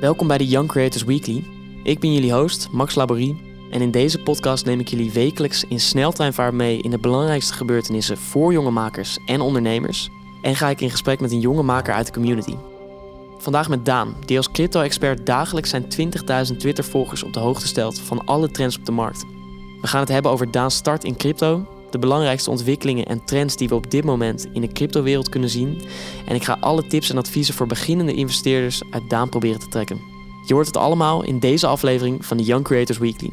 Welkom bij de Young Creators Weekly. Ik ben jullie host, Max Laborie. En in deze podcast neem ik jullie wekelijks in sneltreinvaart mee in de belangrijkste gebeurtenissen voor jonge makers en ondernemers. En ga ik in gesprek met een jonge maker uit de community. Vandaag met Daan, die als crypto-expert dagelijks zijn 20.000 Twitter-volgers op de hoogte stelt van alle trends op de markt. We gaan het hebben over Daan's start in crypto, de belangrijkste ontwikkelingen en trends die we op dit moment in de cryptowereld kunnen zien. En ik ga alle tips en adviezen voor beginnende investeerders uit Daan proberen te trekken. Je hoort het allemaal in deze aflevering van de Young Creators Weekly.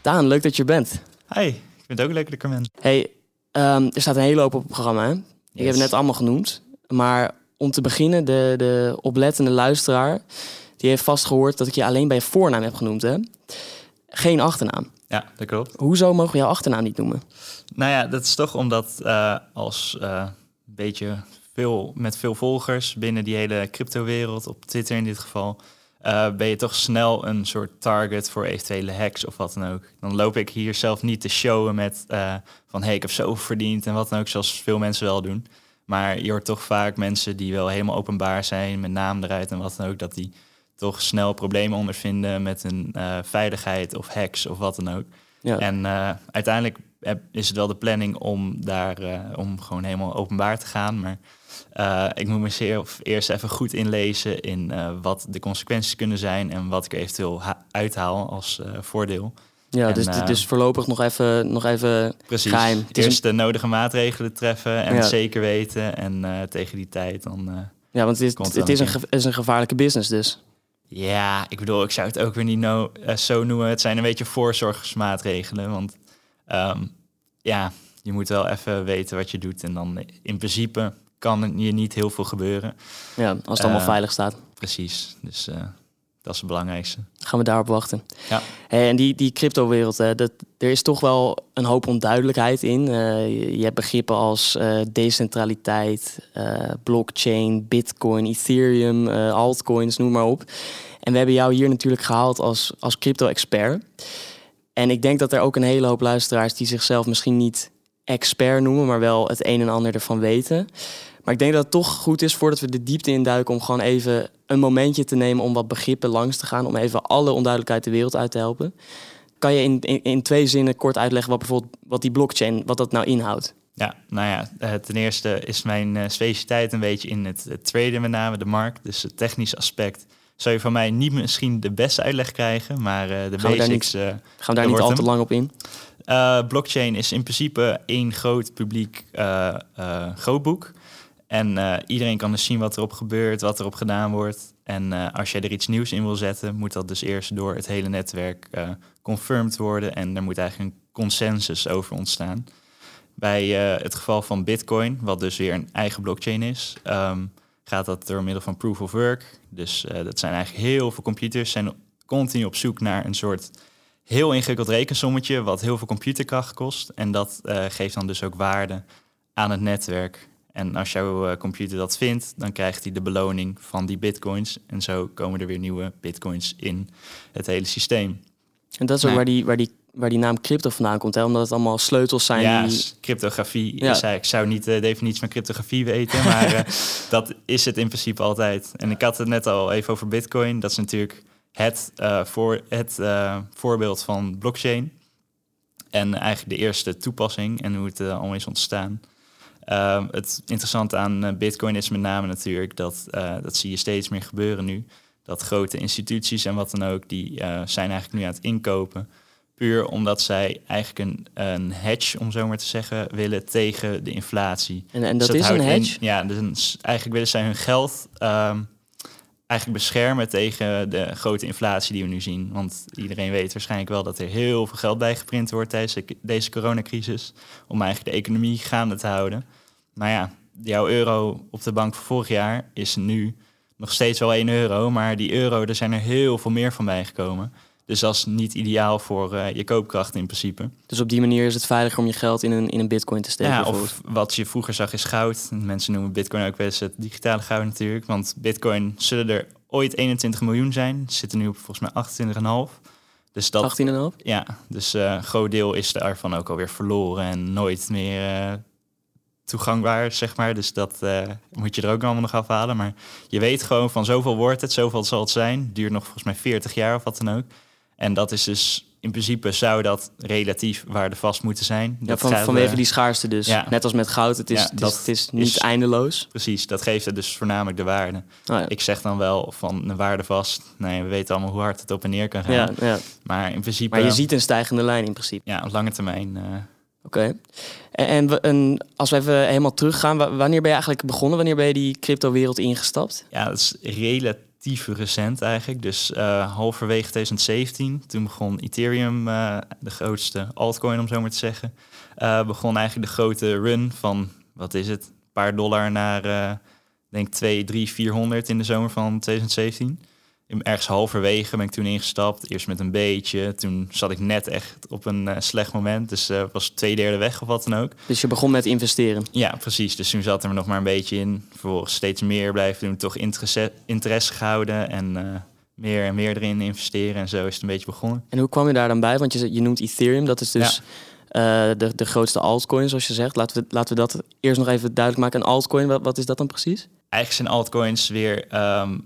Daan, leuk dat je er bent. Hi, ik vind het ook leuk dat ik er ben. Hey, ehm, er staat een hele hoop op het programma. Hè? Ik heb het net allemaal genoemd. Maar om te beginnen, de, de oplettende luisteraar... die heeft vast gehoord dat ik je alleen bij je voornaam heb genoemd. Hè? Geen achternaam. Ja, dat klopt. Hoezo mogen we jouw achternaam niet noemen? Nou ja, dat is toch omdat uh, als uh, beetje veel, met veel volgers binnen die hele cryptowereld, op Twitter in dit geval, uh, ben je toch snel een soort target voor eventuele hacks of wat dan ook. Dan loop ik hier zelf niet te showen met van hey, ik heb zoveel verdiend en wat dan ook, zoals veel mensen wel doen. Maar je hoort toch vaak mensen die wel helemaal openbaar zijn, met naam eruit en wat dan ook, dat die toch snel problemen ondervinden met een uh, veiligheid of hacks of wat dan ook. Ja. En uh, uiteindelijk is het wel de planning om daar uh, om gewoon helemaal openbaar te gaan. Maar ik moet me zeer eerst even goed inlezen in wat de consequenties kunnen zijn en wat ik eventueel uithaal als voordeel. Ja, en, dus, dus voorlopig nog even, nog even precies, geheim. Eerst een... de nodige maatregelen treffen en ja. zeker weten. En tegen die tijd dan. ja, want het is, het is, een, is een gevaarlijke business dus. Ja, ik bedoel, ik zou het ook weer niet no, uh, zo noemen. Het zijn een beetje voorzorgsmaatregelen. Want um, ja, je moet wel even weten wat je doet. En dan in principe kan er niet heel veel gebeuren. Ja, als het allemaal veilig staat. Precies, dus uh, dat is het belangrijkste. Gaan we daarop wachten. Ja. Hey, en die, die crypto-wereld, dat, er is toch wel een hoop onduidelijkheid in. je, je, hebt begrippen als decentraliteit, blockchain, bitcoin, ethereum, altcoins, noem maar op. En we hebben jou hier natuurlijk gehaald als, als crypto-expert. En ik denk dat er ook een hele hoop luisteraars die zichzelf misschien niet expert noemen, maar wel het een en ander ervan weten. Maar ik denk dat het toch goed is voordat we de diepte induiken om gewoon even een momentje te nemen om wat begrippen langs te gaan, om even alle onduidelijkheid de wereld uit te helpen. Kan je in, in, in twee zinnen kort uitleggen wat bijvoorbeeld wat die blockchain, wat dat nou inhoudt? Ja, nou ja, ten eerste is mijn uh, specialiteit een beetje in het, het traden met name, de markt, dus het technische aspect zou je van mij niet misschien de beste uitleg krijgen, maar uh, de gaan basics... We daar niet, gaan we daar niet al te lang op in? Uh, blockchain is in principe één groot publiek grootboek. En iedereen kan dus zien wat erop gebeurt, wat erop gedaan wordt. En als jij er iets nieuws in wil zetten, moet dat dus eerst door het hele netwerk confirmed worden. En er moet eigenlijk een consensus over ontstaan. Bij het geval van Bitcoin, wat dus weer een eigen blockchain is... Um, gaat dat door middel van proof of work. Dus uh, dat zijn eigenlijk heel veel computers zijn continu op zoek naar een soort heel ingewikkeld rekensommetje wat heel veel computerkracht kost. En dat uh, geeft dan dus ook waarde aan het netwerk. En als jouw uh, computer dat vindt, dan krijgt hij de beloning van die bitcoins. En zo komen er weer nieuwe bitcoins in het hele systeem. En dat is ook nou, waar, die, waar die waar die naam crypto vandaan komt, hè? omdat het allemaal sleutels zijn. Ja, die... cryptografie. Ja. Is ik zou niet de definitie van cryptografie weten, maar uh, dat is het in principe altijd. En ik had het net al even over Bitcoin. Dat is natuurlijk het, uh, voor, het uh, voorbeeld van blockchain. En eigenlijk de eerste toepassing en hoe het allemaal is ontstaan. Ehm, het interessante aan Bitcoin is met name natuurlijk dat dat zie je steeds meer gebeuren nu. Dat grote instituties en wat dan ook, die zijn eigenlijk nu aan het inkopen Puur omdat zij eigenlijk een, een hedge, om zo maar te zeggen, willen tegen de inflatie. En, en dat, dus dat is een hedge? In, ja, dus eigenlijk willen zij hun geld um, eigenlijk beschermen tegen de grote inflatie die we nu zien. Want iedereen weet waarschijnlijk wel dat er heel veel geld bijgeprint wordt tijdens deze coronacrisis. Om eigenlijk de economie gaande te houden. Maar ja, jouw euro op de bank van vorig jaar is nu nog steeds wel 1 euro. Maar die euro, er zijn er heel veel meer van bijgekomen. Dus dat is niet ideaal voor uh, je koopkracht in principe. Dus op die manier is het veiliger om je geld in een, in een bitcoin te steken? Ja, of wat je vroeger zag is goud. Mensen noemen bitcoin ook wel eens het digitale goud natuurlijk. Want bitcoin zullen er ooit 21 miljoen zijn. Zitten nu op volgens mij 28,5. Dus dat, 18,5? Ja, dus eh, een groot deel is daarvan ook alweer verloren en nooit meer eh, toegangbaar, zeg maar. Dus dat eh, moet je er ook allemaal nog afhalen. Maar je weet gewoon van zoveel wordt het, zoveel zal het zijn. Duurt nog volgens mij 40 jaar of wat dan ook. En dat is dus in principe zou dat relatief waardevast moeten zijn. Ja, Dat van, gaat, vanwege die schaarste dus. ja. Net als met goud, het is, Ja, het is, dat het is niet is- eindeloos. Precies, dat geeft het dus voornamelijk de waarde. Oh. Ik zeg dan wel van een waarde vast. Nee, we weten allemaal hoe hard het op en neer kan gaan. Maar in principe, Maar je ziet een stijgende lijn in principe. ja, op lange termijn. eh, Oké. En, en, als we even helemaal teruggaan, wa- wanneer ben je eigenlijk begonnen? Wanneer ben je die crypto-wereld ingestapt? Ja, dat is relatief recent eigenlijk. Dus eh, halverwege 2017, toen begon Ethereum, eh, de grootste altcoin om zo maar te zeggen, eh, begon eigenlijk de grote run van, wat is het, een paar dollar naar, denk 2, 3, 400 in de zomer van 2017. Ergens halverwege ben ik toen ingestapt. Eerst met een beetje. Toen zat ik net echt op een eh, slecht moment. Dus eh was twee derde weg of wat dan ook. Dus je begon met investeren. Ja, precies. Dus toen zat er nog maar een beetje in. Vervolgens steeds meer blijven doen. Toch interesse, interesse gehouden. En eh, meer en meer erin investeren. En zo is het een beetje begonnen. En hoe kwam je daar dan bij? Want je, je noemt Ethereum, dat is dus de, de grootste altcoin, zoals je zegt. Laten we, laten we dat eerst nog even duidelijk maken. Een altcoin, wat, wat is dat dan precies? Eigenlijk zijn altcoins weer ehm,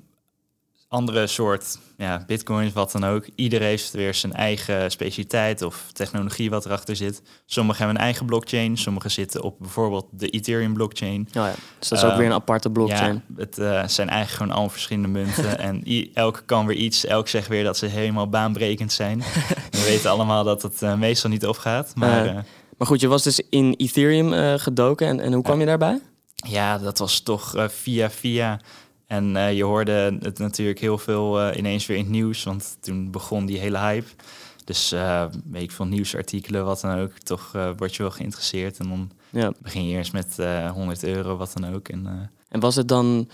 andere soort ja, bitcoins, wat dan ook. Ieder heeft weer zijn eigen specialiteit of technologie wat erachter zit. Sommigen hebben een eigen blockchain. Sommigen zitten op bijvoorbeeld de Ethereum blockchain. Oh ja, dus dat is ook Eh, weer een aparte blockchain. Ja, het eh, zijn eigenlijk gewoon allemaal verschillende munten. en i- elk kan weer iets. Elk zegt weer dat ze helemaal baanbrekend zijn. We weten allemaal dat het eh, meestal niet opgaat. Maar Maar goed, je was dus in Ethereum gedoken. En, en hoe kwam je daarbij? ja, dat was toch via via. En eh, je hoorde het natuurlijk heel veel eh, ineens weer in het nieuws. Want toen begon die hele hype. Dus eh weet ik veel nieuwsartikelen, wat dan ook. Toch word je wel geïnteresseerd. En dan Ja. begin je eerst met eh 100 euro, wat dan ook. En, En was het dan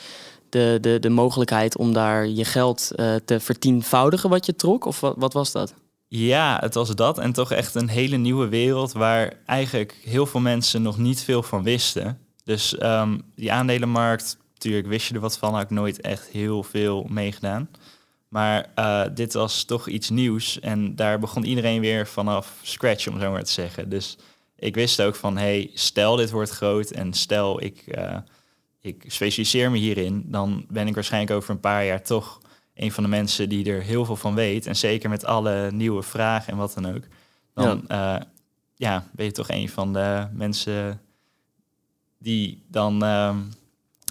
de, de, de mogelijkheid om daar je geld te vertienvoudigen wat je trok? Of wat, wat was dat? Ja, het was dat. En toch echt een hele nieuwe wereld waar eigenlijk heel veel mensen nog niet veel van wisten. Dus ehm, die aandelenmarkt, natuurlijk wist je er wat van, had ik nooit echt heel veel meegedaan. Maar eh, dit was toch iets nieuws en daar begon iedereen weer vanaf scratch, om zo maar te zeggen. Dus ik wist ook van, hey, stel dit wordt groot en stel ik, eh, ik specialiseer me hierin, dan ben ik waarschijnlijk over een paar jaar toch een van de mensen die er heel veel van weet. En zeker met alle nieuwe vragen en wat dan ook. Dan ja. ja, ben je toch een van de mensen die dan ehm,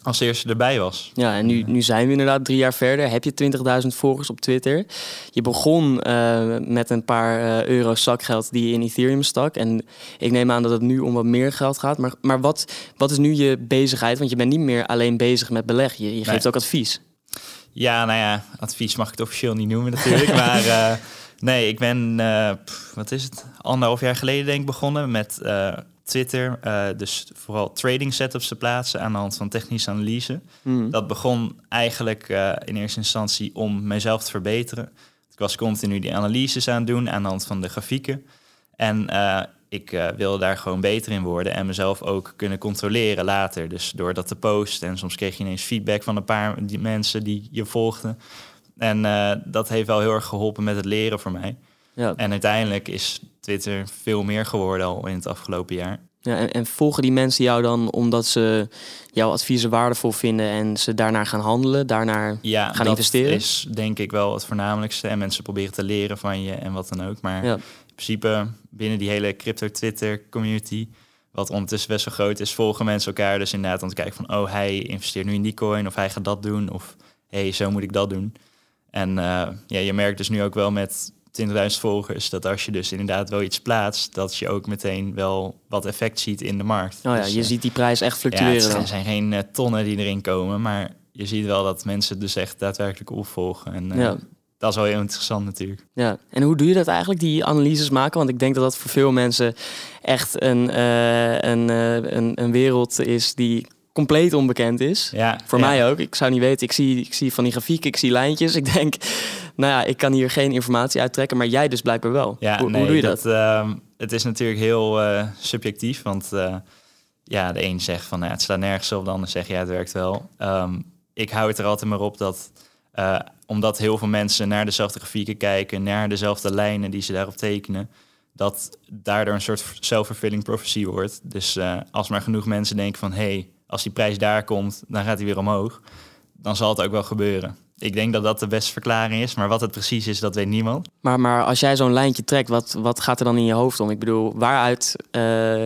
als eerste erbij was. Ja, en nu, nu zijn we inderdaad drie jaar verder. Heb je 20.000 volgers op Twitter. Je begon eh, met een paar eh, euro zakgeld die je in Ethereum stak. En ik neem aan dat het nu om wat meer geld gaat. Maar, maar wat, wat is nu je bezigheid? Want je bent niet meer alleen bezig met beleg. Je, je geeft Nee. ook advies. Ja, nou ja, advies mag ik het officieel niet noemen natuurlijk. maar eh, nee, ik ben, pff, wat is het, anderhalf jaar geleden denk ik begonnen met Twitter. eh, dus vooral trading setups te plaatsen aan de hand van technische analyse. Hmm. Dat begon eigenlijk eh, in eerste instantie om mezelf te verbeteren. Ik was continu die analyses aan het doen aan de hand van de grafieken. En eh, ik wilde daar gewoon beter in worden en mezelf ook kunnen controleren later. Dus door dat te posten. En soms kreeg je ineens feedback van een paar die mensen die je volgden. En dat heeft wel heel erg geholpen met het leren voor mij. Ja. En uiteindelijk is Twitter veel meer geworden al in het afgelopen jaar. Ja, en, en volgen die mensen jou dan omdat ze jouw adviezen waardevol vinden en ze daarnaar gaan handelen, daarnaar Ja, gaan dat investeren? is denk ik wel het voornamelijkste. En mensen proberen te leren van je en wat dan ook. Maar Ja. in principe binnen die hele crypto-Twitter-community, wat ondertussen best wel groot is, volgen mensen elkaar dus inderdaad om te kijken van, oh, hij investeert nu in die coin of hij gaat dat doen of hey, zo moet ik dat doen. En eh, ja, je merkt dus nu ook wel met 20.000 volgers dat als je dus inderdaad wel iets plaatst, dat je ook meteen wel wat effect ziet in de markt. Oh ja, Dus, je eh, ziet die prijs echt ja, fluctueren het dan. zijn geen eh, tonnen die erin komen, maar je ziet wel dat mensen dus echt daadwerkelijk opvolgen. En eh, Ja. dat is wel heel interessant natuurlijk. Ja, en hoe doe je dat eigenlijk, die analyses maken? Want ik denk dat dat voor veel mensen echt een, een, een, een wereld is die compleet onbekend is. Ja, Voor ja. mij ook. Ik zou niet weten, ik zie, ik zie van die grafieken, ik zie lijntjes. Ik denk, nou ja, ik kan hier geen informatie uittrekken, maar jij dus blijkbaar wel. Ja, hoe, nee, hoe doe je dat? ehm, het is natuurlijk heel eh, subjectief, want eh, ja, de een zegt van nou, het slaat nergens op, de ander zegt ja, het werkt wel. Ehm, ik hou het er altijd maar op dat Uh, omdat heel veel mensen naar dezelfde grafieken kijken, naar dezelfde lijnen die ze daarop tekenen, dat daardoor een soort self-fulfilling prophecy wordt. Dus als maar genoeg mensen denken van hé, hey, als die prijs daar komt, dan gaat hij weer omhoog, dan zal het ook wel gebeuren. Ik denk dat dat de beste verklaring is, maar wat het precies is, dat weet niemand. Maar, maar als jij zo'n lijntje trekt, wat, wat gaat er dan in je hoofd om? Ik bedoel, waaruit uh,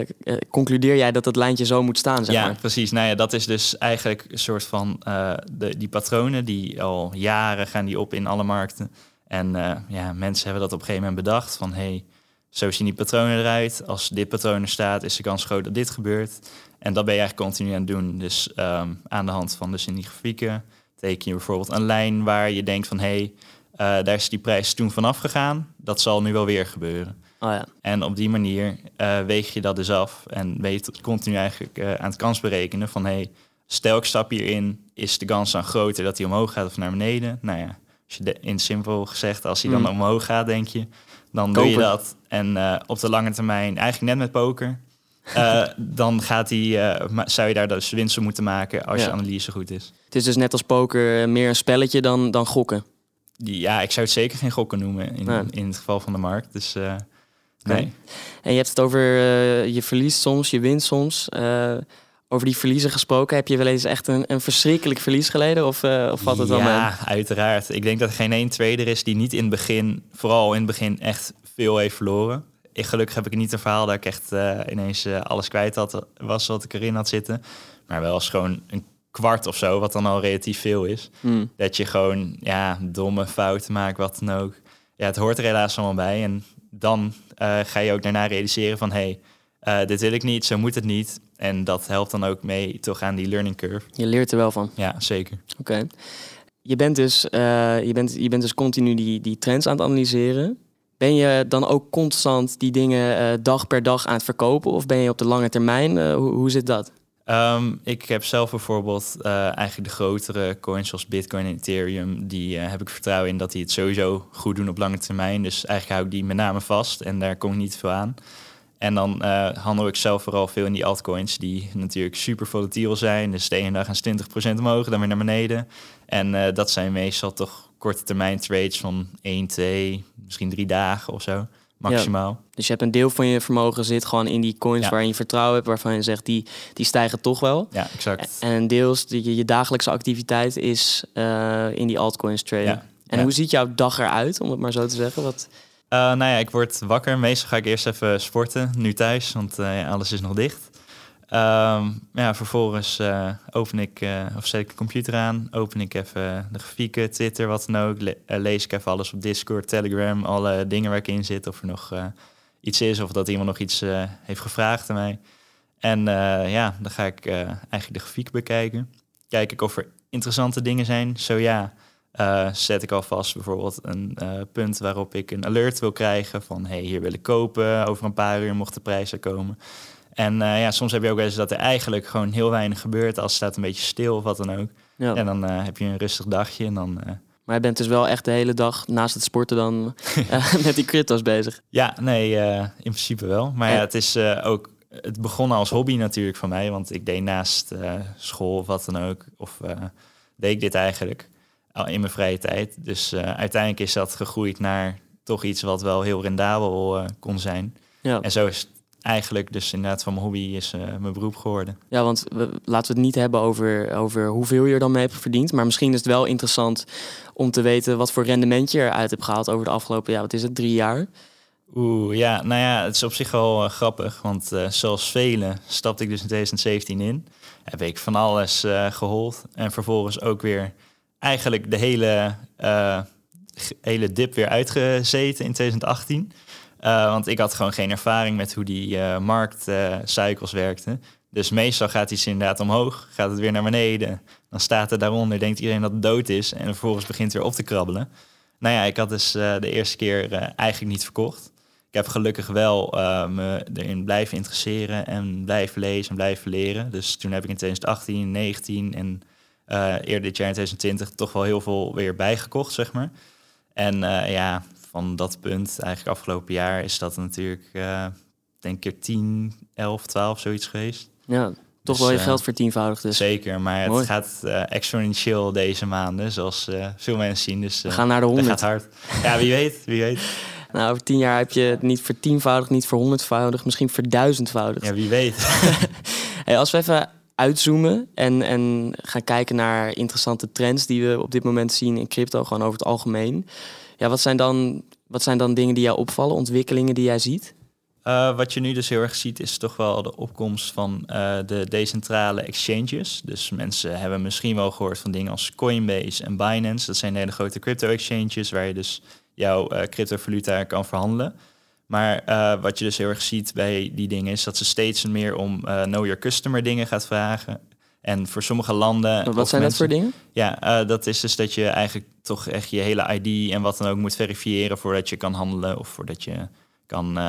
concludeer jij dat dat lijntje zo moet staan? Zeg ja, maar? precies. Nou ja, dat is dus eigenlijk een soort van uh, de, die patronen die al jaren gaan die op in alle markten. En ja, mensen hebben dat op een gegeven moment bedacht van hey, zo zien die patronen eruit. Als dit patroon er staat, is de kans groot dat dit gebeurt. En dat ben je eigenlijk continu aan het doen. Dus um, aan de hand van die grafieken teken je bijvoorbeeld een lijn waar je denkt van hé, hey, uh, daar is die prijs toen vanaf gegaan. Dat zal nu wel weer gebeuren. Oh ja. En op die manier uh, weeg je dat dus af en ben je continu eigenlijk uh, aan het kans berekenen van hé, hey, stel ik stap hierin, is de kans dan groter dat hij omhoog gaat of naar beneden? Nou ja, als je de, in simpel gezegd, als hij dan Mm. omhoog gaat, denk je, dan doe je dat. En op de lange termijn, eigenlijk net met poker, uh, dan gaat hij, uh, ma- zou je daar dus winst op moeten maken als Ja. je analyse goed is. Het is dus net als poker eh, meer een spelletje dan, dan gokken. Ja, ik zou het zeker geen gokken noemen in, in het geval van de markt. Dus uh, nee. En je hebt het over je verliest soms, je wint soms. Over die verliezen gesproken, heb je wel eens echt een, een verschrikkelijk verlies geleden? Of, of valt het wel mee? Ja, uiteraard. Ik denk dat er geen één trader is die niet in het begin, vooral in het begin, echt veel heeft verloren. Ik, gelukkig heb ik niet een verhaal dat ik echt uh, ineens uh, alles kwijt had, was wat ik erin had zitten. Maar wel eens gewoon een kwart of zo, wat dan al relatief veel is. Hmm. Dat je gewoon ja, domme fouten maakt, wat dan ook. Ja, het hoort er helaas allemaal bij. En dan uh, ga je ook daarna realiseren van... hé, hey, dit wil ik niet, zo moet het niet. En dat helpt dan ook mee toch aan die learning curve. Je leert er wel van. Ja, zeker. Oké. Okay. Je, bent dus, je, bent, je bent dus continu die, die trends aan het analyseren. Ben je dan ook constant die dingen uh, dag per dag aan het verkopen? Of ben je op de lange termijn? Uh, hoe, hoe zit dat? Um, ik heb zelf bijvoorbeeld uh, eigenlijk de grotere coins zoals Bitcoin en Ethereum. Die heb ik vertrouwen in dat die het sowieso goed doen op lange termijn. Dus eigenlijk hou ik die met name vast en daar kom ik niet veel aan. En dan handel ik zelf vooral veel in die altcoins die natuurlijk super volatiel zijn. Dus de ene dag gaan 20% omhoog, dan weer naar beneden. En dat zijn meestal toch korte termijn trades van 1, 2, misschien drie dagen of zo. Maximaal. Ja, dus je hebt een deel van je vermogen zit gewoon in die coins Ja. waarin je vertrouwen hebt, waarvan je zegt die, die stijgen toch wel. Ja, exact. En een deel is die, je dagelijkse activiteit is uh, in die altcoins traden. Ja. En hoe ziet jouw dag eruit, om het maar zo te zeggen? Wat... Uh, nou ja, ik word wakker. Meestal ga ik eerst even sporten, nu thuis, want uh, ja, alles is nog dicht. Um, ja, vervolgens uh, open ik, uh, of zet ik de computer aan, open ik even de grafieken, Twitter, wat dan ook. Le uh, lees ik even alles op Discord, Telegram, alle dingen waar ik in zit. Of er nog iets is of dat iemand nog iets heeft gevraagd aan mij. En ja, dan ga ik eigenlijk de grafiek bekijken. Kijk ik of er interessante dingen zijn. Zo ja, zet ik alvast bijvoorbeeld een punt waarop ik een alert wil krijgen van hey, hier wil ik kopen. Over een paar uur mocht de prijs er komen. En uh, ja, soms heb je ook wel eens dat er eigenlijk gewoon heel weinig gebeurt. Als het staat een beetje stil of wat dan ook. Ja. En dan uh, heb je een rustig dagje en dan... uh, Maar je bent dus wel echt de hele dag naast het sporten dan met die crypto's bezig. Ja, nee, in principe wel. Maar ja, het is ook... Het begon als hobby natuurlijk van mij. Want ik deed naast school of wat dan ook. Of deed ik dit eigenlijk al in mijn vrije tijd. Dus uiteindelijk is dat gegroeid naar toch iets wat wel heel rendabel kon zijn. Ja. En zo is het eigenlijk dus inderdaad van mijn hobby is uh, mijn beroep geworden. Ja, want we, laten we het niet hebben over, over hoeveel je er dan mee hebt verdiend. Maar misschien is het wel interessant om te weten wat voor rendement je eruit hebt gehaald over de afgelopen, ja, wat is het, drie jaar? Oeh, ja, nou ja, het is op zich wel uh, grappig. Want uh, zoals velen stapte ik dus in 2017 in. Heb ik van alles gehold. En vervolgens ook weer eigenlijk de hele, hele dip weer uitgezeten in 2018. Uh, want ik had gewoon geen ervaring met hoe die uh, marktcycles werkten. Dus meestal gaat iets inderdaad omhoog, gaat het weer naar beneden. Dan staat het daaronder, denkt iedereen dat het dood is. En vervolgens begint het weer op te krabbelen. Nou ja, ik had dus de eerste keer eigenlijk niet verkocht. Ik heb gelukkig wel me erin blijven interesseren en blijven lezen en blijven leren. Dus toen heb ik in 2018, 19 en eerder dit jaar in 2020 toch wel heel veel weer bijgekocht, zeg maar. En ja, van dat punt, eigenlijk afgelopen jaar, is dat natuurlijk, uh, denk ik, 10, 11, 12 zoiets geweest. Ja, Toch Dus, wel je eh, geld vertienvoudigd dus. Zeker, maar Mooi. het gaat eh, exponentieel deze maanden, zoals eh, veel mensen zien. Dus We eh, gaan naar de dat 100. gaat hard. Ja, wie weet, wie weet. Nou, over tien jaar heb je het niet vertienvoudigd, niet verhonderdvoudigd, misschien verduizendvoudigd. Ja, wie weet. Hey, als we even uitzoomen en, en gaan kijken naar interessante trends die we op dit moment zien in crypto, gewoon over het algemeen. Ja, wat zijn dan, wat zijn dan dingen die jou opvallen, ontwikkelingen die jij ziet? Eh, wat je nu dus heel erg ziet, is toch wel de opkomst van eh, de decentrale exchanges. Dus mensen hebben misschien wel gehoord van dingen als Coinbase en Binance. Dat zijn hele grote crypto-exchanges waar je dus jouw eh cryptovaluta kan verhandelen. Maar wat je dus heel erg ziet bij die dingen is dat ze steeds meer om know your customer dingen gaat vragen. En voor sommige landen. Wat zijn dat mensen- voor dingen? Ja, eh, dat is dus dat je eigenlijk toch echt je hele ID en wat dan ook moet verifiëren voordat je kan handelen of voordat je kan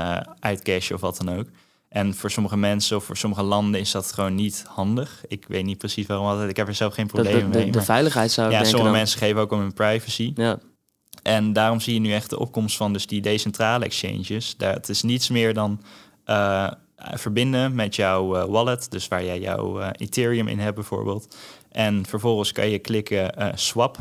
uitcashen of wat dan ook. En voor sommige mensen of voor sommige landen is dat gewoon niet handig. Ik weet niet precies waarom altijd. Ik heb er zelf geen De, de, de, mee. de maar veiligheid zou ik ja, sommige dan. mensen geven ook om hun privacy. Ja. En daarom zie je nu echt de opkomst van dus die decentrale exchanges. Daar, het is niets meer dan eh, verbinden met jouw eh, wallet, dus waar jij jouw eh, Ethereum in hebt bijvoorbeeld. En vervolgens kan je klikken eh, swap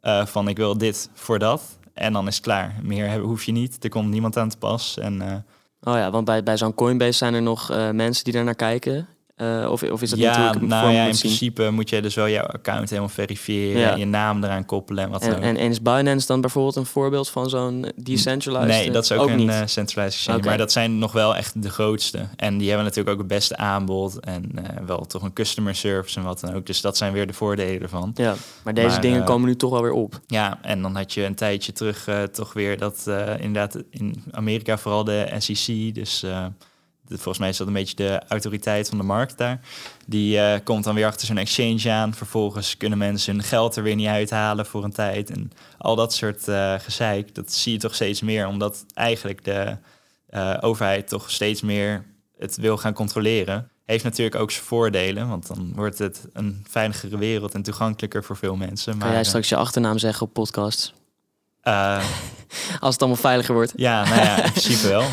eh, van ik wil dit voor dat. En dan is het klaar. Meer hoef je niet. Er komt niemand aan te pas. En eh, Oh ja, want bij, bij zo'n Coinbase zijn er nog eh, mensen die daar naar kijken. Eh, of, of is dat ja, hem voor nou ja, moet in zien? principe moet je dus wel jouw account helemaal verifiëren. Ja. En je naam eraan koppelen en wat dan En, ook. en, en is Binance dan bijvoorbeeld een voorbeeld van zo'n decentralized? Nee, eh, dat is ook, een niet. eh, centralized exchange. Maar dat zijn nog wel echt de grootste. En die hebben natuurlijk ook het beste aanbod. En eh, wel toch een customer service en wat dan ook. Dus dat zijn weer de voordelen ervan. Ja, maar deze Maar, dingen eh, komen nu toch wel weer op. Ja, en dan had je een tijdje terug eh, toch weer dat eh, inderdaad in Amerika vooral de SEC. Dus eh, volgens mij is dat een beetje de autoriteit van de markt daar. Die eh, komt dan weer achter zo'n exchange aan. Vervolgens kunnen mensen hun geld er weer niet uithalen voor een tijd. En al dat soort eh, gezeik, dat zie je toch steeds meer. Omdat eigenlijk de eh, overheid toch steeds meer het wil gaan controleren. Heeft natuurlijk ook zijn voordelen, want dan wordt het een veiligere wereld en toegankelijker voor veel mensen. Kan Maar, jij eh, straks je achternaam zeggen op podcasts? eh, Als het allemaal veiliger wordt. ja, nou ja, in principe wel.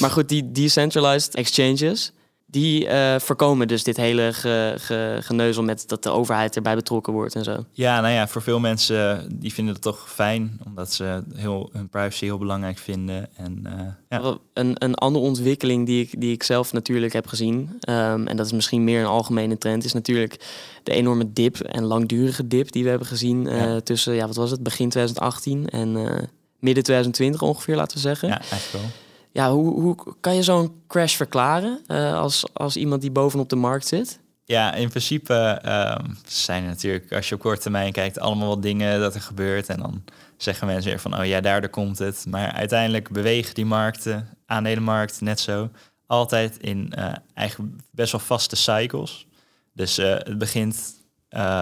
Maar goed, die decentralized exchanges, die eh, voorkomen dus dit hele ge, ge- geneuzel met dat de overheid erbij betrokken wordt en zo. Ja, nou ja, voor veel mensen die vinden het toch fijn, omdat ze heel, hun privacy heel belangrijk vinden. En eh, ja. Een, een andere ontwikkeling die ik, die ik zelf natuurlijk heb gezien, ehm, en dat is misschien meer een algemene trend, is natuurlijk de enorme dip en langdurige dip die we hebben gezien eh, Ja. tussen, ja, wat was het, begin 2018 en eh, midden 2020 ongeveer, laten we zeggen. ja, eigenlijk wel. Ja, hoe, hoe kan je zo'n crash verklaren eh, als, als iemand die bovenop de markt zit? Ja, in principe ehm, zijn er natuurlijk, als je op korte termijn kijkt, allemaal wat dingen dat er gebeurt. En dan zeggen mensen weer van, oh ja, daardoor komt het. Maar uiteindelijk bewegen die markten, aandelenmarkt net zo, altijd in eh, eigenlijk best wel vaste cycles. Dus eh, het begint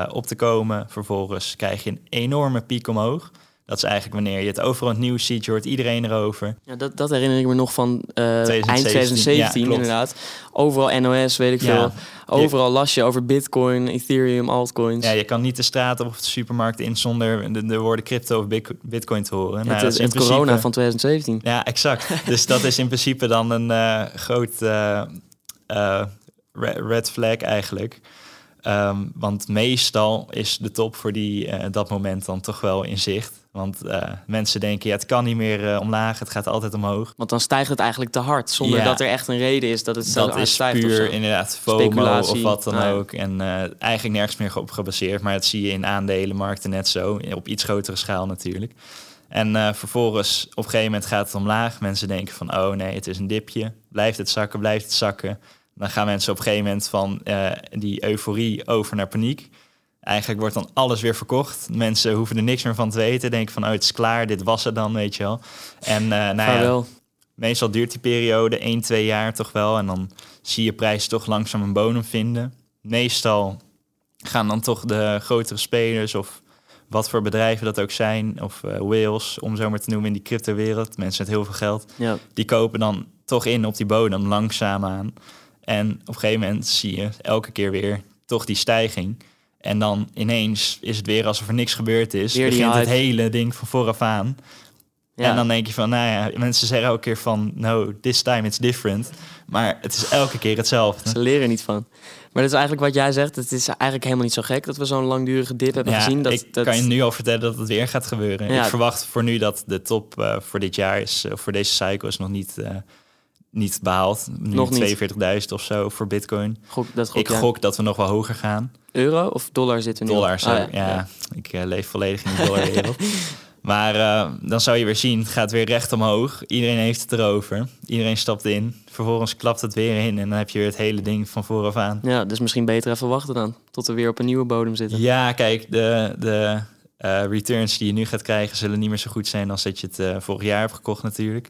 op te komen, vervolgens krijg je een enorme piek omhoog. Dat is eigenlijk wanneer je het overal het nieuws ziet, je hoort iedereen erover. Ja, dat, dat herinner ik me nog van eh, 2017, eind 2017 ja, klopt. inderdaad. Overal NOS, weet ik Ja. veel. Overal las je over bitcoin, ethereum, altcoins. Ja, je kan niet de straat op of de supermarkt in zonder de, de woorden crypto of bit- bitcoin te horen. Nou, het dat het, is in het corona principe- van 2017. Ja, exact. dus dat is in principe dan een eh, groot eh, eh, re- red flag eigenlijk. Ehm, want meestal is de top voor die, eh, dat moment dan toch wel in zicht. Want eh, mensen denken, ja, het kan niet meer eh, omlaag, het gaat altijd omhoog. Want dan stijgt het eigenlijk te hard, zonder Ja. dat er echt een reden is dat het zo Dat is stijgt puur inderdaad FOMO Speculatie. of wat dan ook. En eigenlijk nergens meer op gebaseerd. Maar dat zie je in aandelenmarkten net zo. Op iets grotere schaal natuurlijk. En vervolgens op een gegeven moment gaat het omlaag. Mensen denken van, oh nee, het is een dipje. Blijft het zakken, blijft het zakken. Dan gaan mensen op een gegeven moment van eh, die euforie over naar paniek. Eigenlijk wordt dan alles weer verkocht. Mensen hoeven er niks meer van te weten. Denken van, oh, het is klaar, dit was het dan, weet je wel. En eh, nou ja, meestal duurt die periode 1, 2 jaar toch wel. En dan zie je prijzen toch langzaam een bodem vinden. Meestal gaan dan toch de grotere spelers of wat voor bedrijven dat ook zijn, of eh whales, om zo maar te noemen in die crypto-wereld, mensen met heel veel geld, Ja. die kopen dan toch in op die bodem langzaamaan. En op een gegeven moment zie je elke keer weer toch die stijging. En dan ineens is het weer alsof er niks gebeurd is. Weer Begint het hele ding van vooraf aan. Ja. En dan denk je van, nou ja, mensen zeggen elke keer van, no, this time it's different. Maar het is elke keer hetzelfde. Ze leren er niet van. Maar dat is eigenlijk wat jij zegt. Het is eigenlijk helemaal niet zo gek dat we zo'n langdurige dip hebben Ja, gezien. Dat, ik dat, kan je nu al vertellen dat het weer gaat gebeuren. Ja. Ik verwacht voor nu dat de top eh, voor dit jaar is, eh, voor deze cycle is nog niet, eh, niet behaald. Nu Nog niet. 42.000 of zo voor bitcoin. gok, dat gok ik gok dat we nog wel hoger gaan. Euro of dollar zitten we nu? Dollar. Oh, ja, ik eh, leef volledig in de dollarwereld. maar eh, dan zou je weer zien, het gaat weer recht omhoog. Iedereen heeft het erover. Iedereen stapt in. Vervolgens klapt het weer in en dan heb je weer het hele ding van vooraf aan. Ja, dus misschien beter even wachten dan. Tot we weer op een nieuwe bodem zitten. Ja, kijk, de, de eh, returns die je nu gaat krijgen zullen niet meer zo goed zijn als dat je het vorig jaar hebt gekocht natuurlijk.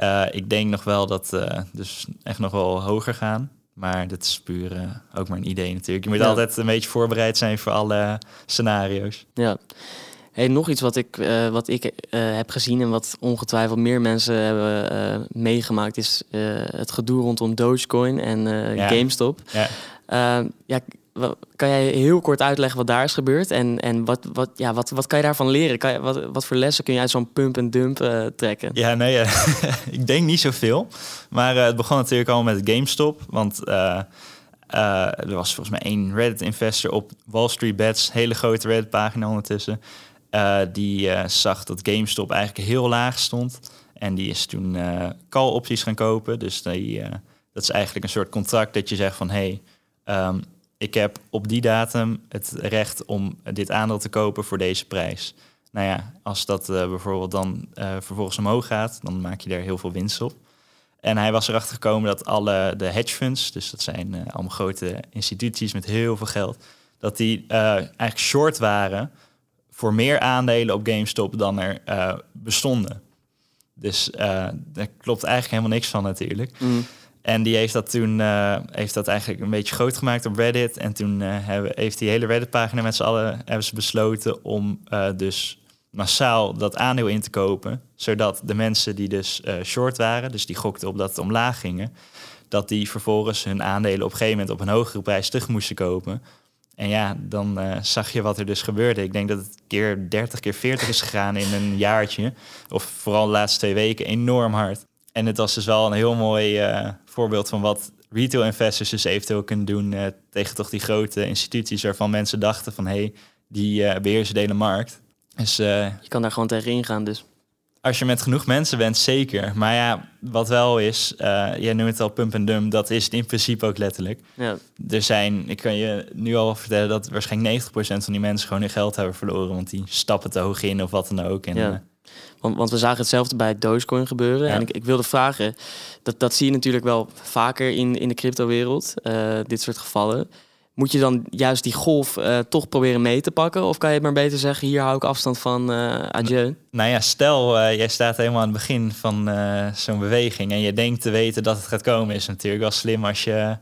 Eh, ik denk nog wel dat eh dus echt nog wel hoger gaan. Maar dat is puur eh, ook maar een idee natuurlijk. Je moet Ja. altijd een beetje voorbereid zijn voor alle scenario's. Ja. Hey, nog iets wat ik, wat ik heb gezien en wat ongetwijfeld meer mensen hebben meegemaakt, is het gedoe rondom Dogecoin en Ja. GameStop. Ja. Ja, kan jij heel kort uitleggen wat daar is gebeurd en, en wat, wat, ja, wat, wat kan je daarvan leren? Kan je, wat, wat voor lessen kun je uit zo'n pump en dump eh, trekken? Ja, nee, eh, ik denk niet zoveel. Maar eh, het begon natuurlijk al met GameStop. Want er was volgens mij één Reddit-investor op Wall Street Bets, hele grote Reddit-pagina ondertussen. die zag dat GameStop eigenlijk heel laag stond. En die is toen call-opties gaan kopen. Dus die, dat is eigenlijk een soort contract dat je zegt van... hey, ehm, ik heb op die datum het recht om dit aandeel te kopen voor deze prijs. Nou ja, als dat eh, bijvoorbeeld dan eh, vervolgens omhoog gaat, dan maak je daar heel veel winst op. En hij was erachter gekomen dat alle de hedge funds, dus dat zijn eh, allemaal grote instituties met heel veel geld, dat die eigenlijk short waren voor meer aandelen op GameStop dan er bestonden. Dus daar klopt eigenlijk helemaal niks van natuurlijk. Mm. En die heeft dat toen eh, heeft dat eigenlijk een beetje groot gemaakt op Reddit. En toen eh, hebben, heeft die hele Reddit-pagina met z'n allen hebben ze besloten om eh, dus massaal dat aandeel in te kopen. Zodat de mensen die dus short waren, dus die gokten op dat het omlaag gingen, dat die vervolgens hun aandelen op een gegeven moment op een hogere prijs terug moesten kopen. En ja, dan zag je wat er dus gebeurde. Ik denk dat het keer 30, keer 40 is gegaan in een jaartje. Of vooral de laatste twee weken enorm hard. En het was dus wel een heel mooi eh, voorbeeld van wat retail investors dus eventueel kunnen doen eh, tegen toch die grote instituties waarvan mensen dachten van hé, hey, die eh, beheersen de hele markt. Dus Je kan daar gewoon tegen ingaan dus. als je met genoeg mensen bent, zeker. Maar ja, wat wel is, jij noemt het al pump en dump, dat is het in principe ook letterlijk. Ja, Er zijn, ik kan je nu al vertellen dat waarschijnlijk 90% van die mensen gewoon hun geld hebben verloren, want die stappen te hoog in of wat dan ook. En, Ja. Want, want we zagen hetzelfde bij Dogecoin gebeuren. Ja. En ik, ik wilde vragen, dat, dat zie je natuurlijk wel vaker in, in de cryptowereld, eh dit soort gevallen. Moet je dan juist die golf eh, toch proberen mee te pakken? Of kan je maar beter zeggen, hier hou ik afstand van, eh adieu? Nou ja, stel jij staat helemaal aan het begin van zo'n beweging en je denkt te weten dat het gaat komen, is natuurlijk wel slim als je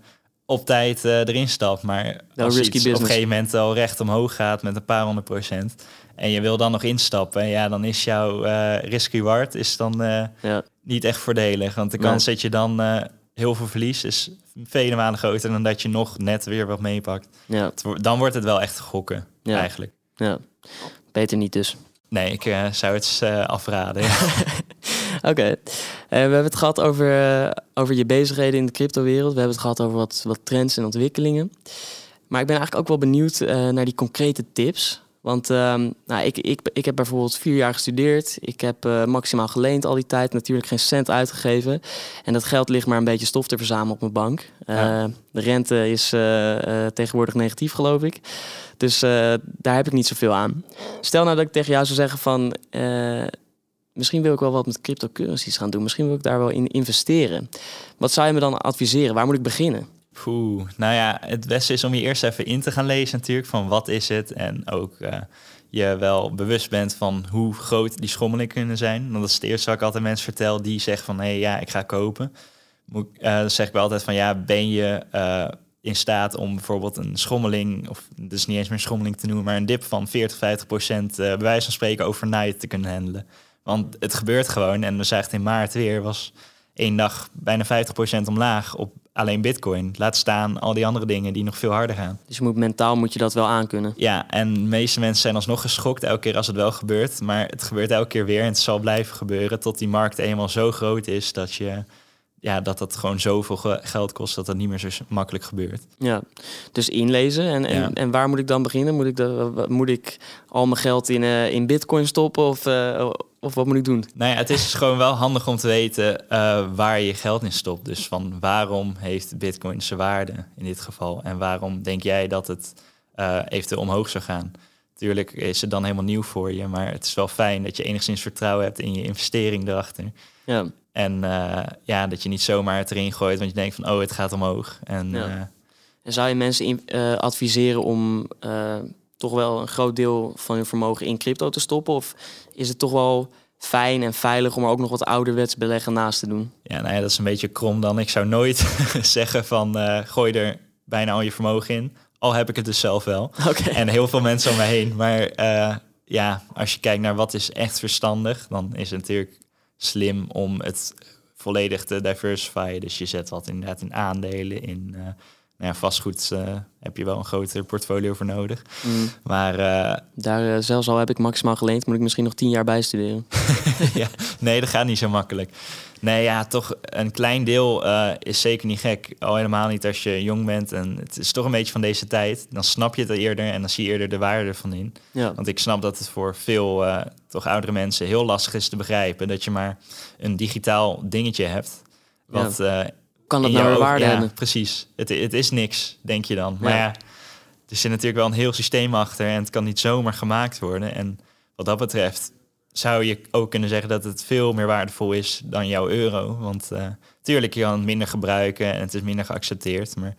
op tijd erin stapt. Maar No als risky iets op een business. gegeven moment al recht omhoog gaat met een paar honderd procent en je wil dan nog instappen, ja, dan is jouw eh risk-reward is dan eh, Ja, niet echt voordelig. Want de Nee. kans dat je dan eh, heel veel verliest is vele malen groter dan dat je nog net weer wat meepakt. ja, Dan wordt het wel echt gokken, Ja. eigenlijk. ja. Beter niet dus. Nee, ik zou het afraden. Oké, we hebben het gehad over, over je bezigheden in de cryptowereld. We hebben het gehad over wat, wat trends en ontwikkelingen. Maar ik ben eigenlijk ook wel benieuwd naar die concrete tips. Want ehm, nou, ik, ik, ik heb bijvoorbeeld vier jaar gestudeerd. Ik heb eh, maximaal geleend al die tijd. Natuurlijk geen cent uitgegeven. En dat geld ligt maar een beetje stof te verzamelen op mijn bank. Eh, Ja. De rente is eh, tegenwoordig negatief, geloof ik. Dus daar heb ik niet zoveel aan. Stel nou dat ik tegen jou zou zeggen van... misschien wil ik wel wat met cryptocurrencies gaan doen. Misschien wil ik daar wel in investeren. Wat zou je me dan adviseren? Waar moet ik beginnen? Poeh, nou ja, het beste is om je eerst even in te gaan lezen natuurlijk van wat is het en ook eh, je wel bewust bent van hoe groot die schommelingen kunnen zijn. Want dat is het eerste wat ik altijd mensen vertel die zeggen van hé hey, ja, ik ga kopen. Moet, eh, dan zeg ik wel altijd van ja, ben je eh, in staat om bijvoorbeeld een schommeling, of dus niet eens meer schommeling te noemen, maar een dip van 40, 50 procent bij wijze van spreken overnight te kunnen handelen. Want het gebeurt gewoon en we zagen in maart weer, was één dag bijna 50% omlaag op alleen bitcoin. Laat staan al die andere dingen die nog veel harder gaan. Dus je moet mentaal moet je dat wel aankunnen. Ja, en de meeste mensen zijn alsnog geschokt elke keer als het wel gebeurt. Maar het gebeurt elke keer weer en het zal blijven gebeuren tot die markt eenmaal zo groot is dat je ja, dat dat gewoon zoveel geld kost dat dat niet meer zo makkelijk gebeurt. Ja, dus inlezen. En, en, en waar moet ik dan beginnen? Moet ik, de, moet ik al mijn geld in, uh, in bitcoin stoppen of, uh, of wat moet ik doen? Nou ja, het is gewoon wel handig om te weten uh, waar je geld in stopt. Dus van waarom heeft bitcoin zijn waarde in dit geval? En waarom denk jij dat het eventueel omhoog zou gaan? Natuurlijk is het dan helemaal nieuw voor je, maar het is wel fijn dat je enigszins vertrouwen hebt in je investering erachter. Ja. En uh, ja, dat je niet zomaar het erin gooit, want je denkt van, oh, het gaat omhoog. En, ja. uh, en zou je mensen in, uh, adviseren om toch wel een groot deel van hun vermogen in crypto te stoppen? Of is het toch wel fijn en veilig om er ook nog wat ouderwets beleggen naast te doen? Ja, nou ja, dat is een beetje krom dan. Ik zou nooit zeggen van, gooi er bijna al je vermogen in. Al heb ik het dus zelf wel. Okay. En heel veel mensen om me heen. Maar ja, als je kijkt naar wat is echt verstandig, dan is het natuurlijk slim om het volledig te diversifyen. Dus je zet wat inderdaad in aandelen, in uh, nou ja, vastgoed uh, heb je wel een groter portfolio voor nodig. Mm. Maar uh, daar zelfs al heb ik maximaal geleend, moet ik misschien nog tien jaar bijstuderen. ja, nee, dat gaat niet zo makkelijk. Nee, ja, toch een klein deel is zeker niet gek. Al helemaal niet als je jong bent. En het is toch een beetje van deze tijd. Dan snap je het eerder en dan zie je eerder de waarde ervan in. Ja. Want ik snap dat het voor veel toch oudere mensen heel lastig is te begrijpen dat je maar een digitaal dingetje hebt. Wat ja. Kan dat nou waarde ja, hebben? Precies. Het, het is niks, denk je dan. Maar ja. ja, er zit natuurlijk wel een heel systeem achter en het kan niet zomaar gemaakt worden. En wat dat betreft zou je ook kunnen zeggen dat het veel meer waardevol is dan jouw euro. Want uh, tuurlijk, je kan het minder gebruiken en het is minder geaccepteerd. Maar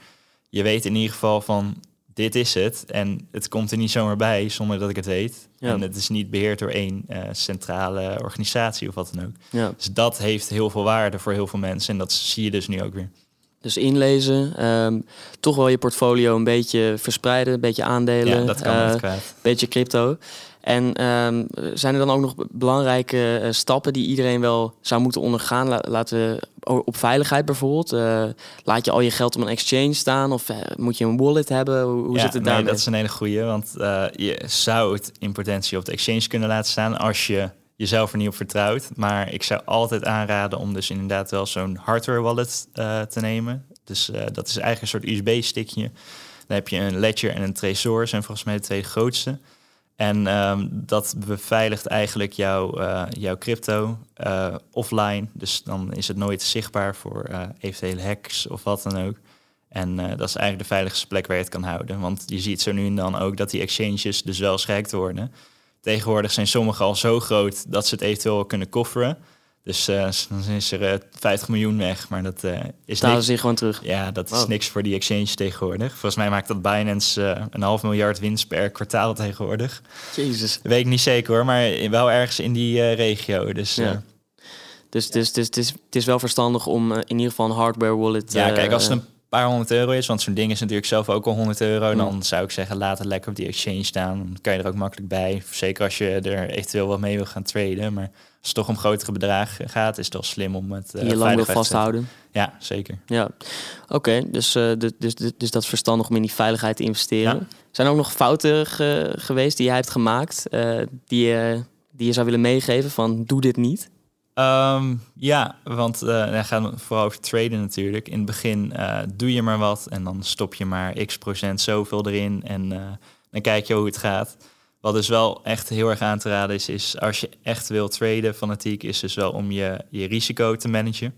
je weet in ieder geval van dit is het. En het komt er niet zomaar bij zonder dat ik het weet. Ja. En het is niet beheerd door één uh, centrale organisatie of wat dan ook. Ja. Dus dat heeft heel veel waarde voor heel veel mensen. En dat zie je dus nu ook weer. Dus inlezen, um, toch wel je portfolio een beetje verspreiden, een beetje aandelen. Ja, dat kan uh. Een beetje crypto. En um, zijn er dan ook nog belangrijke uh, stappen die iedereen wel zou moeten ondergaan? La laten we op veiligheid bijvoorbeeld. Uh, laat je al je geld op een exchange staan of uh, moet je een wallet hebben? Hoe, hoe ja, zit het nee, daarmee? dat is een hele goede, want je zou het in potentie op de exchange kunnen laten staan als je jezelf er niet op vertrouwt. Maar ik zou altijd aanraden om dus inderdaad wel zo'n hardware wallet te nemen. Dus dat is eigenlijk een soort USB-stickje. Dan heb je een Ledger en een Trezor, zijn volgens mij de twee grootste. En um, dat beveiligt eigenlijk jouw, uh, jouw crypto uh, offline. Dus dan is het nooit zichtbaar voor uh, eventuele hacks of wat dan ook. En dat is eigenlijk de veiligste plek waar je het kan houden. Want je ziet zo nu en dan ook dat die exchanges dus wel gehackt worden. Tegenwoordig zijn sommige al zo groot dat ze het eventueel kunnen kofferen. Dus uh, dan is er uh, 50 miljoen weg, maar dat uh, is Dalen zich gewoon terug. Ja, dat is niks voor die exchange tegenwoordig. Volgens mij maakt dat Binance een half miljard winst per kwartaal tegenwoordig. Jezus. Weet ik niet zeker hoor, maar wel ergens in die regio. Dus Ja. Dus, dus, dus het, is, het is wel verstandig om in ieder geval een hardware wallet... ja, kijk, als het een paar honderd euro is, want zo'n ding is natuurlijk zelf ook al 100 euro, Mm. dan zou ik zeggen, laat het lekker op die exchange staan. Dan kan je er ook makkelijk bij. Zeker als je er eventueel wat mee wil gaan traden. Maar als het toch om grotere bedragen gaat, is het wel slim om het uh, je lang wil vasthouden. Ja, zeker. Ja, oké. dus, uh, dus, dus, dus dat is verstandig om in die veiligheid te investeren. Ja. Zijn er ook nog fouten ge geweest die jij hebt gemaakt, uh, die, die je zou willen meegeven van doe dit niet? Um, ja, want uh, gaan we vooral over traden natuurlijk. In het begin uh, doe je maar wat en dan stop je maar x procent zoveel erin en uh, dan kijk je hoe het gaat. Wat dus wel echt heel erg aan te raden is, is als je echt wil traden fanatiek, is dus wel om je, je risico te managen.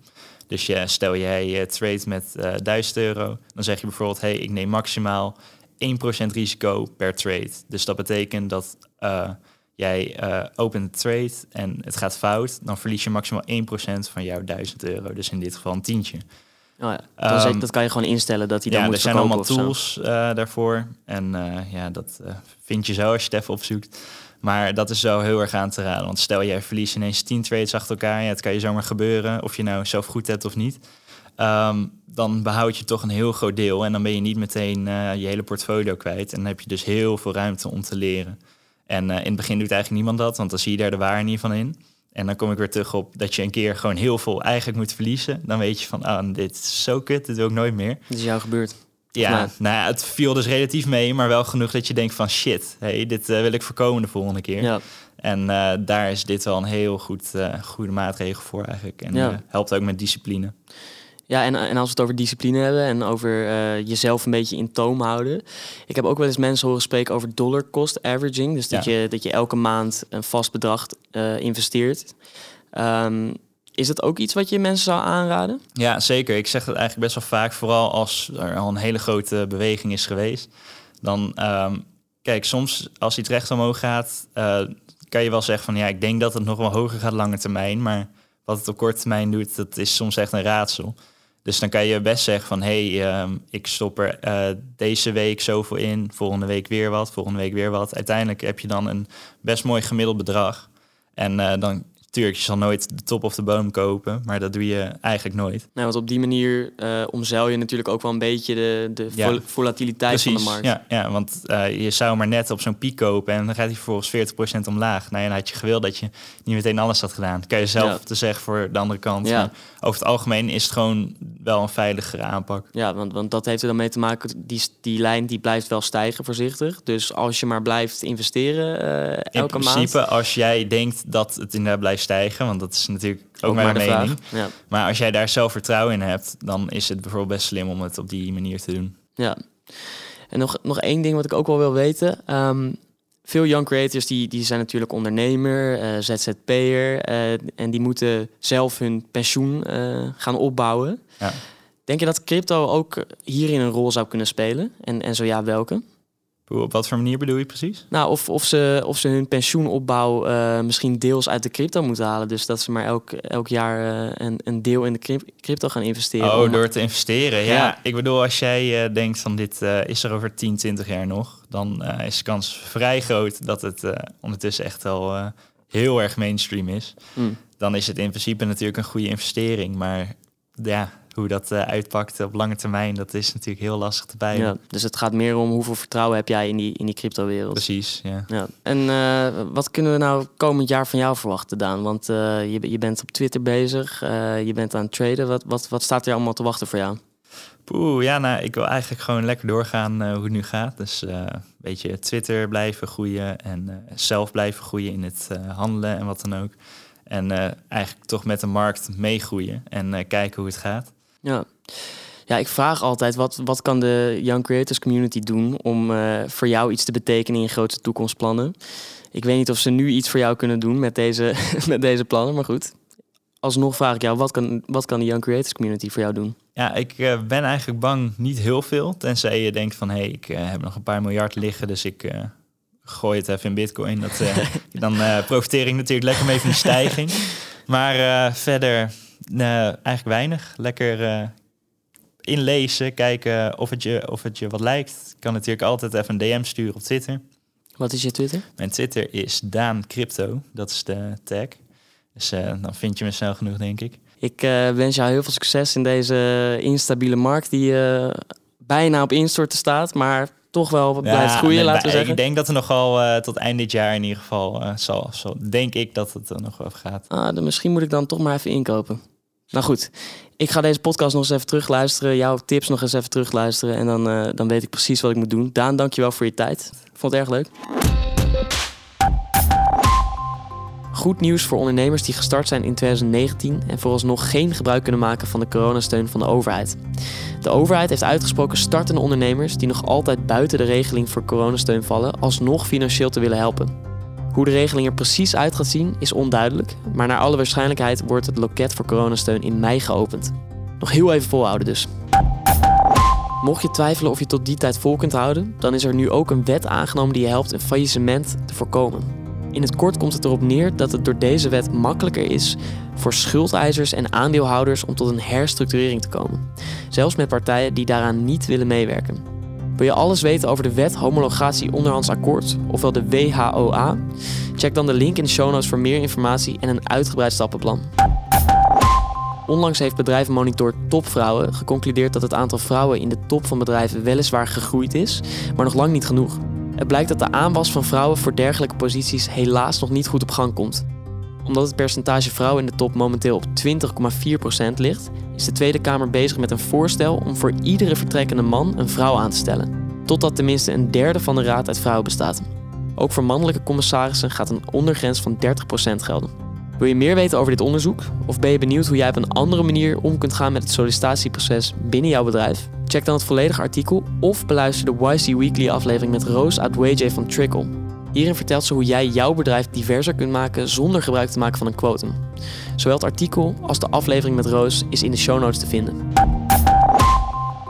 Dus je, stel jij trade met uh, 1000 euro, dan zeg je bijvoorbeeld, hey, ik neem maximaal 1% risico per trade. Dus dat betekent dat jij uh, opent een trade en het gaat fout, dan verlies je maximaal 1% van jouw 1000 euro. Dus in dit geval een tientje. Oh ja, dan um, dat kan je gewoon instellen dat hij dan ja, moet er zijn allemaal tools uh, daarvoor. En uh, ja, dat uh, vind je zo als je het even opzoekt. Maar dat is zo heel erg aan te raden. Want stel jij verliest ineens 10 trades achter elkaar. Ja, het kan je zomaar gebeuren. Of je nou zelf goed hebt of niet. Um, dan behoud je toch een heel groot deel. En dan ben je niet meteen je hele portfolio kwijt. En dan heb je dus heel veel ruimte om te leren. En uh, in het begin doet eigenlijk niemand dat. Want dan zie je daar de waarde niet van in. En dan kom ik weer terug op dat je een keer gewoon heel veel eigenlijk moet verliezen. Dan weet je van, ah, dit is zo kut, dit wil ik nooit meer. Dit is jou gebeurd. Ja, Nou. nou ja, het viel dus relatief mee, maar wel genoeg dat je denkt van shit, hey, dit eh, wil ik voorkomen de volgende keer. Ja. En eh, daar is dit wel een heel goed, eh, goede maatregel voor eigenlijk. En Ja. eh, helpt ook met discipline. Ja, en, en als we het over discipline hebben en over eh, jezelf een beetje in toom houden. Ik heb ook wel eens mensen horen spreken over dollar cost averaging. Dus dat, Ja. je, dat je elke maand een vast bedrag eh, investeert. Ehm, is dat ook iets wat je mensen zou aanraden? Ja, zeker. Ik zeg het eigenlijk best wel vaak, vooral als er al een hele grote beweging is geweest. Dan, ehm, kijk, soms als iets recht omhoog gaat, eh, kan je wel zeggen van ja, ik denk dat het nog wel hoger gaat lange termijn. Maar wat het op korte termijn doet, dat is soms echt een raadsel. Dus dan kan je best zeggen van hé, hey, ehm, ik stop er eh, deze week zoveel in, volgende week weer wat, volgende week weer wat. Uiteindelijk heb je dan een best mooi gemiddeld bedrag. En eh, dan, tuurlijk, je zal nooit de top of de boom kopen, maar dat doe je eigenlijk nooit. Nou, want op die manier eh omzeil je natuurlijk ook wel een beetje de, de Ja. volatiliteit van de markt. Ja, ja want eh, je zou maar net op zo'n piek kopen en dan gaat hij vervolgens 40% omlaag. Nou dan had je gewild dat je niet meteen alles had gedaan. Dat kan je zelf Ja. te zeggen voor de andere kant. Ja. Over het algemeen is het gewoon wel een veiligere aanpak. Ja, want, want dat heeft er dan mee te maken, die, die lijn die blijft wel stijgen voorzichtig. Dus als je maar blijft investeren eh, In elke principe, maand. als jij denkt dat het inderdaad blijft stijgen, want dat is natuurlijk ook, de mening. Ja. Maar als jij daar zelf vertrouwen in hebt, dan is het bijvoorbeeld best slim om het op die manier te doen. Ja. En nog, nog één ding wat ik ook wel wil weten. Ehm, veel young creators die, die zijn natuurlijk ondernemer, eh, ZZP'er. eh, en die moeten zelf hun pensioen eh, gaan opbouwen. Ja. Denk je dat crypto ook hierin een rol zou kunnen spelen? En, en zo ja, welke? Hoe- Op wat voor manier bedoel je precies? Nou, of, of, ze, of ze hun pensioenopbouw eh, misschien deels uit de crypto moeten halen. Dus dat ze maar elk, elk jaar eh, een, een deel in de cryp- crypto gaan investeren. Oh, om- door te investeren. Ja, Ja. ik bedoel, als jij eh, denkt van dit is er over 10, 20 jaar nog, dan is de kans vrij groot dat het ondertussen echt al heel erg mainstream is. Hmm. Dan is het in principe natuurlijk een goede investering. Maar ja, hoe dat eh, uitpakt op lange termijn, dat is natuurlijk heel lastig te. Ja, dus het gaat meer om hoeveel vertrouwen heb jij in die, in die crypto-wereld. Precies, ja. Ja. En eh, wat kunnen we nou komend jaar van jou verwachten, Daan? Want eh, je, je bent op Twitter bezig, je bent aan het traden. Wat, wat, wat staat er allemaal te wachten voor jou? Poeh, ja, nou, ik wil eigenlijk gewoon lekker doorgaan hoe het nu gaat. Dus een beetje Twitter blijven groeien en zelf blijven groeien in het handelen en wat dan ook. En eigenlijk toch met de markt meegroeien en kijken hoe het gaat. Ja. Ja, ik vraag altijd, wat, wat kan de Young Creators Community doen om eh, voor jou iets te betekenen in grote toekomstplannen? Ik weet niet of ze nu iets voor jou kunnen doen met deze, met deze plannen, maar goed. Alsnog vraag ik jou, wat kan, wat kan de Young Creators Community voor jou doen? Ja, ik eh, ben eigenlijk bang niet heel veel. Tenzij je denkt van, hé, hey, ik eh, heb nog een paar miljard liggen, dus ik gooi het even in bitcoin. Dat, dan profiteer ik natuurlijk lekker mee van die stijging. Maar verder eh, eigenlijk weinig. Lekker eh, inlezen, kijken of het, je, of het je wat lijkt. Ik kan natuurlijk altijd even een DM sturen op Twitter. Wat is je Twitter? Mijn Twitter is Daan Crypto, dat is de tag. Dus eh, dan vind je me snel genoeg, denk ik. Ik eh, wens jou heel veel succes in deze instabiele markt die bijna op instorten staat, maar toch wel blijft groeien, nee, laten we zeggen. Ik denk dat er nogal tot eind dit jaar in ieder geval zal, zal. Denk ik dat het er nog over gaat. Ah, dan misschien moet ik dan toch maar even inkopen. Nou goed, ik ga deze podcast nog eens even terugluisteren. Jouw tips nog eens even terugluisteren. En dan, eh, dan weet ik precies wat ik moet doen. Daan, dankjewel voor je tijd. Vond het erg leuk. Goed nieuws voor ondernemers die gestart zijn in 2019 en vooralsnog geen gebruik kunnen maken van de coronasteun van de overheid. De overheid heeft uitgesproken startende ondernemers die nog altijd buiten de regeling voor coronasteun vallen, alsnog financieel te willen helpen. Hoe de regeling er precies uit gaat zien is onduidelijk, maar naar alle waarschijnlijkheid wordt het loket voor coronasteun in mei geopend. Nog heel even volhouden dus. Mocht je twijfelen of je tot die tijd vol kunt houden, dan is er nu ook een wet aangenomen die je helpt een faillissement te voorkomen. In het kort komt het erop neer dat het door deze wet makkelijker is voor schuldeisers en aandeelhouders om tot een herstructurering te komen. Zelfs met partijen die daaraan niet willen meewerken. Wil je alles weten over de wet homologatie onderhands akkoord, ofwel de WHOA? Check dan de link in de show notes voor meer informatie en een uitgebreid stappenplan. Onlangs heeft bedrijvenmonitor Topvrouwen geconcludeerd dat het aantal vrouwen in de top van bedrijven weliswaar gegroeid is, maar nog lang niet genoeg. Het blijkt dat de aanwas van vrouwen voor dergelijke posities helaas nog niet goed op gang komt. Omdat het percentage vrouwen in de top momenteel op 20,4% ligt, is de Tweede Kamer bezig met een voorstel om voor iedere vertrekkende man een vrouw aan te stellen. Totdat tenminste een derde van de raad uit vrouwen bestaat. Ook voor mannelijke commissarissen gaat een ondergrens van 30% gelden. Wil je meer weten over dit onderzoek? Of ben je benieuwd hoe jij op een andere manier om kunt gaan met het sollicitatieproces binnen jouw bedrijf? Check dan het volledige artikel of beluister de YC Weekly aflevering met Roos Adweje van Trickle. Hierin vertelt ze hoe jij jouw bedrijf diverser kunt maken zonder gebruik te maken van een quotum. Zowel het artikel als de aflevering met Roos is in de show notes te vinden.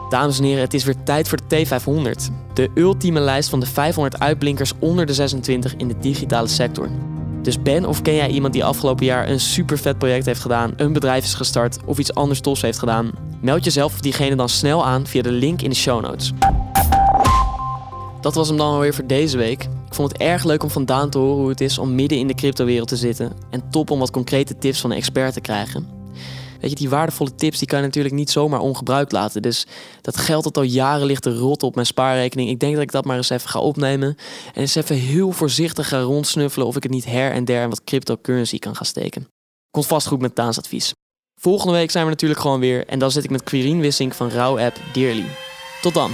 Dames en heren, het is weer tijd voor de T500. De ultieme lijst van de 500 uitblinkers onder de 26 in de digitale sector. Dus ben of ken jij iemand die afgelopen jaar een super vet project heeft gedaan, een bedrijf is gestart of iets anders tofs heeft gedaan? Meld jezelf of diegene dan snel aan via de link in de show notes. Dat was hem dan alweer voor deze week. Ik vond het erg leuk om vandaan te horen hoe het is om midden in de cryptowereld te zitten. En top om wat concrete tips van een expert te krijgen. Weet je, die waardevolle tips die kan je natuurlijk niet zomaar ongebruikt laten. Dus dat geld dat al jaren ligt te rotten op mijn spaarrekening. Ik denk dat ik dat maar eens even ga opnemen. En eens even heel voorzichtig ga rondsnuffelen of ik het niet her en der in wat cryptocurrency kan gaan steken. Komt vast goed met Taans advies. Volgende week zijn we natuurlijk gewoon weer. En dan zit ik met Quirin Wissing van Rauw App Dearly. Tot dan!